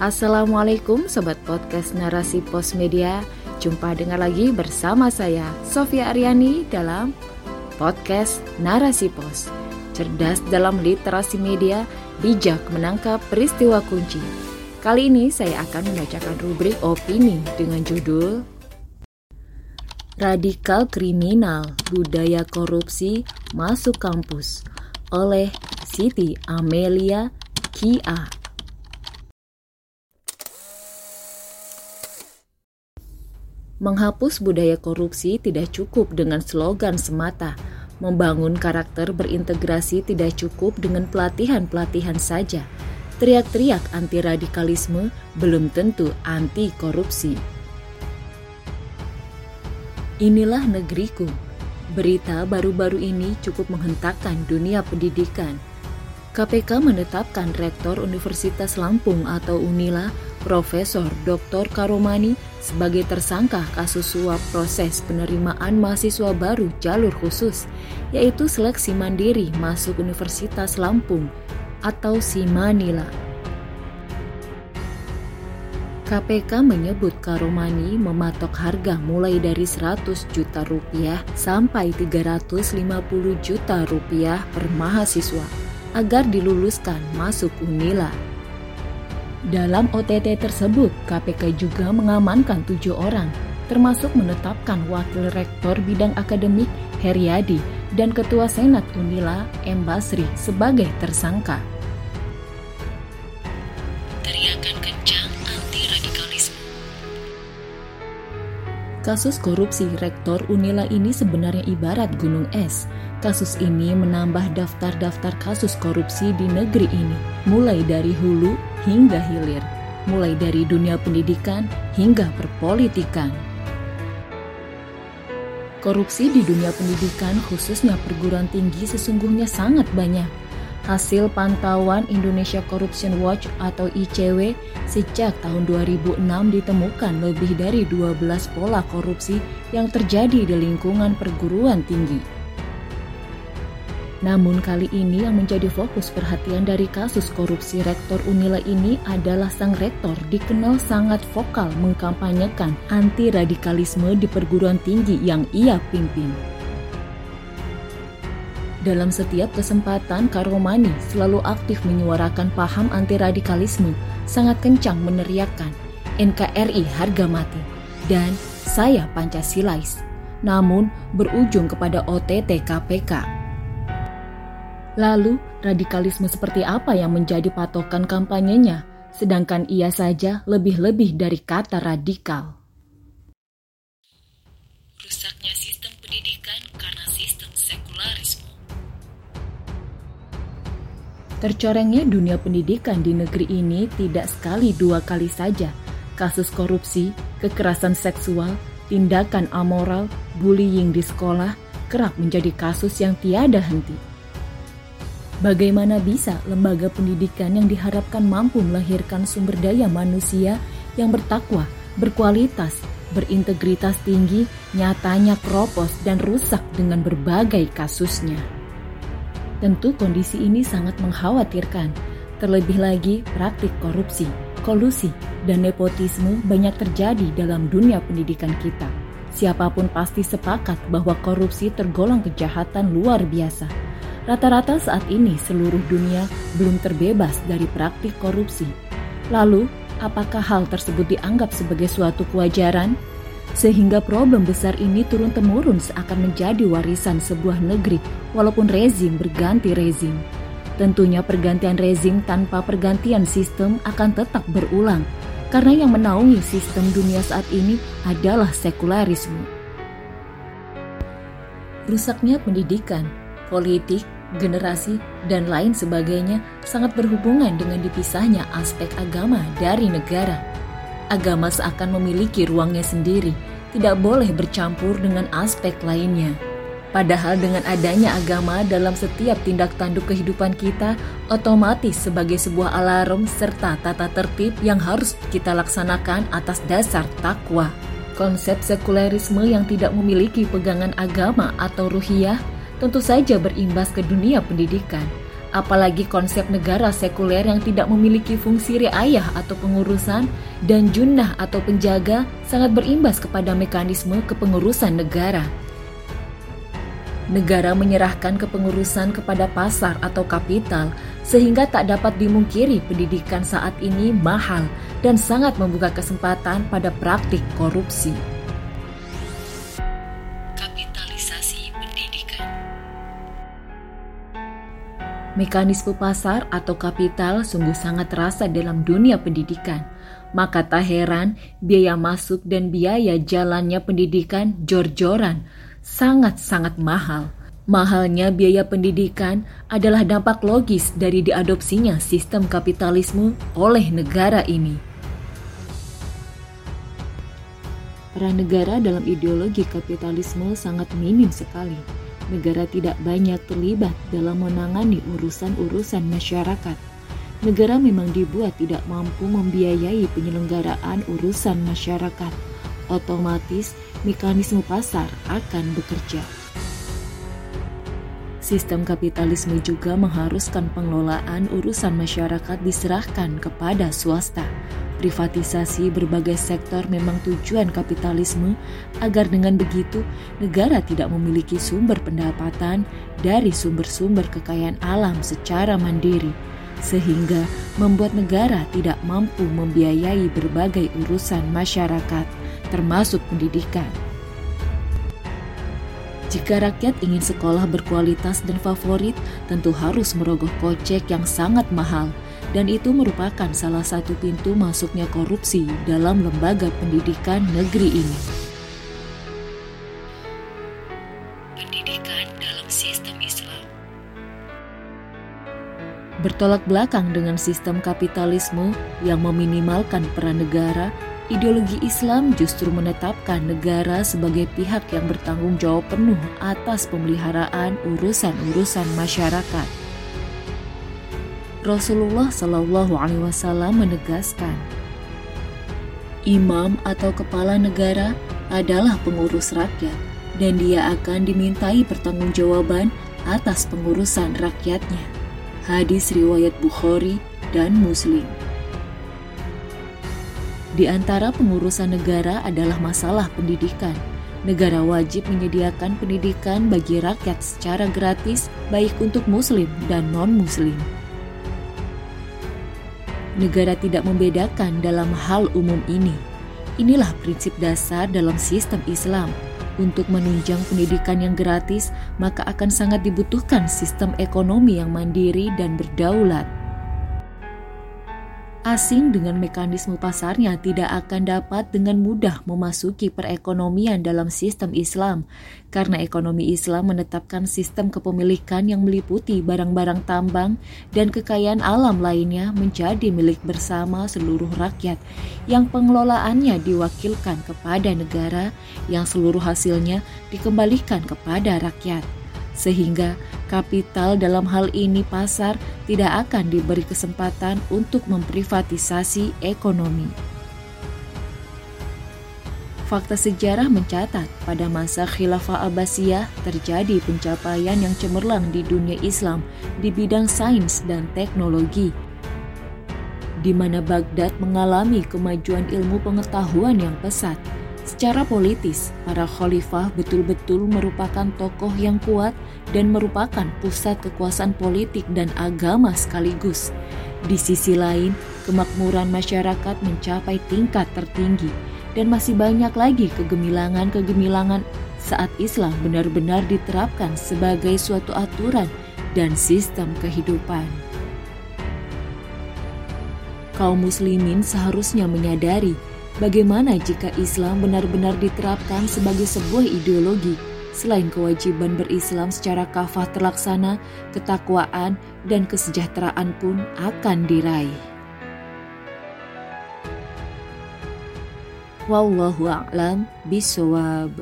Assalamualaikum Sobat Podcast Narasi Pos Media. Jumpa dengan lagi bersama saya Sofia Aryani dalam Podcast Narasi Pos. Cerdas dalam literasi media, bijak menangkap peristiwa kunci. Kali ini saya akan membacakan rubrik opini dengan judul Radikal Kriminal Budaya Korupsi Masuk Kampus oleh Siti Amelia Kia Menghapus budaya korupsi tidak cukup dengan slogan semata. Membangun karakter berintegrasi tidak cukup dengan pelatihan-pelatihan saja. Teriak-teriak anti radikalisme belum tentu anti korupsi. Inilah negeriku. Berita baru-baru ini cukup menghentakkan dunia pendidikan. KPK menetapkan Rektor Universitas Lampung atau Unila Profesor Dr. Karomani sebagai tersangka kasus suap proses penerimaan mahasiswa baru jalur khusus, yaitu seleksi mandiri masuk Universitas Lampung atau Simanila. KPK menyebut Karomani mematok harga mulai dari 100 juta rupiah sampai 350 juta rupiah per mahasiswa agar diluluskan masuk Unila. Dalam OTT tersebut, KPK juga mengamankan tujuh orang, termasuk menetapkan Wakil Rektor Bidang Akademik Heriadi dan Ketua Senat Unila M. Basri sebagai tersangka. Teriakan kencang. Kasus korupsi Rektor Unila ini sebenarnya ibarat gunung es Kasus ini menambah daftar-daftar kasus korupsi di negeri ini, mulai dari hulu hingga hilir, mulai dari dunia pendidikan hingga perpolitikan. Korupsi di dunia pendidikan, khususnya perguruan tinggi, sesungguhnya sangat banyak. Hasil pantauan Indonesia Corruption Watch atau ICW sejak tahun 2006 ditemukan lebih dari 12 pola korupsi yang terjadi di lingkungan perguruan tinggi. Namun kali ini yang menjadi fokus perhatian dari kasus korupsi Rektor Unila ini adalah sang rektor dikenal sangat vokal mengkampanyekan anti radikalisme di perguruan tinggi yang ia pimpin. Dalam setiap kesempatan, Karomani selalu aktif menyuarakan paham anti radikalisme, sangat kencang meneriakkan NKRI harga mati dan saya Pancasilais. Namun berujung kepada OTT KPK Lalu, radikalisme seperti apa yang menjadi patokan kampanyenya, sedangkan ia saja lebih-lebih dari kata radikal? Rusaknya sistem pendidikan karena sistem sekularisme. Tercorengnya dunia pendidikan di negeri ini tidak sekali dua kali saja. Kasus korupsi, kekerasan seksual, tindakan amoral, bullying di sekolah kerap menjadi kasus yang tiada henti. Bagaimana bisa lembaga pendidikan yang diharapkan mampu melahirkan sumber daya manusia yang bertakwa, berkualitas, berintegritas tinggi, nyatanya keropos dan rusak dengan berbagai kasusnya? Tentu kondisi ini sangat mengkhawatirkan, terlebih lagi praktik korupsi, kolusi, dan nepotisme banyak terjadi dalam dunia pendidikan kita. Siapa pun pasti sepakat bahwa korupsi tergolong kejahatan luar biasa Rata-rata saat ini seluruh dunia belum terbebas dari praktik korupsi. Lalu, apakah hal tersebut dianggap sebagai suatu kewajaran? Sehingga problem besar ini turun-temurun seakan menjadi warisan sebuah negeri walaupun rezim berganti rezim. Tentunya pergantian rezim tanpa pergantian sistem akan tetap berulang karena yang menaungi sistem dunia saat ini adalah sekularisme. Rusaknya pendidikan politik, generasi, dan lain sebagainya sangat berhubungan dengan dipisahnya aspek agama dari negara. Agama seakan memiliki ruangnya sendiri, tidak boleh bercampur dengan aspek lainnya. Padahal dengan adanya agama dalam setiap tindak tanduk kehidupan kita, otomatis sebagai sebuah alarm serta tata tertib yang harus kita laksanakan atas dasar takwa. Konsep sekularisme yang tidak memiliki pegangan agama atau ruhiyah tentu saja berimbas ke dunia pendidikan. apalagi konsep negara sekuler yang tidak memiliki fungsi riayah atau pengurusan dan junnah atau penjaga sangat berimbas kepada mekanisme kepengurusan negara. Negara menyerahkan kepengurusan kepada pasar atau kapital sehingga tak dapat dimungkiri pendidikan saat ini mahal dan sangat membuka kesempatan pada praktik korupsi. Mekanisme pasar atau kapital sungguh sangat terasa dalam dunia pendidikan. Maka tak heran biaya masuk dan biaya jalannya pendidikan jor-joran sangat-sangat mahal. Mahalnya biaya pendidikan adalah dampak logis dari diadopsinya sistem kapitalisme oleh negara ini. Peran negara dalam ideologi kapitalisme sangat minim sekali negara tidak banyak terlibat dalam menangani urusan-urusan masyarakat. Negara memang dibuat tidak mampu membiayai penyelenggaraan urusan masyarakat. Otomatis, mekanisme pasar akan bekerja. Sistem kapitalisme juga mengharuskan pengelolaan urusan masyarakat diserahkan kepada swasta Privatisasi berbagai sektor memang tujuan kapitalisme agar dengan begitu negara tidak memiliki sumber pendapatan dari sumber-sumber kekayaan alam secara mandiri sehingga membuat negara tidak mampu membiayai berbagai urusan masyarakat termasuk pendidikan. Jika rakyat ingin sekolah berkualitas dan favorit, tentu harus merogoh kocek yang sangat mahal – dan itu merupakan salah satu pintu masuknya korupsi dalam lembaga pendidikan negeri ini. Pendidikan dalam sistem Islam bertolak belakang dengan sistem kapitalisme yang meminimalkan peran negara. Ideologi Islam justru menetapkan negara sebagai pihak yang bertanggung jawab penuh atas pemeliharaan urusan-urusan masyarakat. Rasulullah Shallallahu Alaihi Wasallam menegaskan, imam atau kepala negara adalah pengurus rakyat dan dia akan dimintai pertanggungjawaban atas pengurusan rakyatnya. Hadis riwayat Bukhari dan Muslim. Di antara pengurusan negara adalah masalah pendidikan. Negara wajib menyediakan pendidikan bagi rakyat secara gratis, baik untuk Muslim dan non-Muslim negara tidak membedakan dalam hal umum ini. Inilah prinsip dasar dalam sistem Islam. Untuk menunjang pendidikan yang gratis, maka akan sangat dibutuhkan sistem ekonomi yang mandiri dan berdaulat asing dengan mekanisme pasarnya tidak akan dapat dengan mudah memasuki perekonomian dalam sistem Islam. Karena ekonomi Islam menetapkan sistem kepemilikan yang meliputi barang-barang tambang dan kekayaan alam lainnya menjadi milik bersama seluruh rakyat yang pengelolaannya diwakilkan kepada negara yang seluruh hasilnya dikembalikan kepada rakyat sehingga kapital dalam hal ini pasar tidak akan diberi kesempatan untuk memprivatisasi ekonomi. Fakta sejarah mencatat pada masa Khilafah Abbasiyah terjadi pencapaian yang cemerlang di dunia Islam di bidang sains dan teknologi, di mana Baghdad mengalami kemajuan ilmu pengetahuan yang pesat Secara politis, para khalifah betul-betul merupakan tokoh yang kuat dan merupakan pusat kekuasaan politik dan agama sekaligus. Di sisi lain, kemakmuran masyarakat mencapai tingkat tertinggi dan masih banyak lagi kegemilangan-kegemilangan saat Islam benar-benar diterapkan sebagai suatu aturan dan sistem kehidupan. Kaum muslimin seharusnya menyadari Bagaimana jika Islam benar-benar diterapkan sebagai sebuah ideologi? Selain kewajiban berislam secara kafah terlaksana, ketakwaan dan kesejahteraan pun akan diraih. Wallahu a'lam bisawab.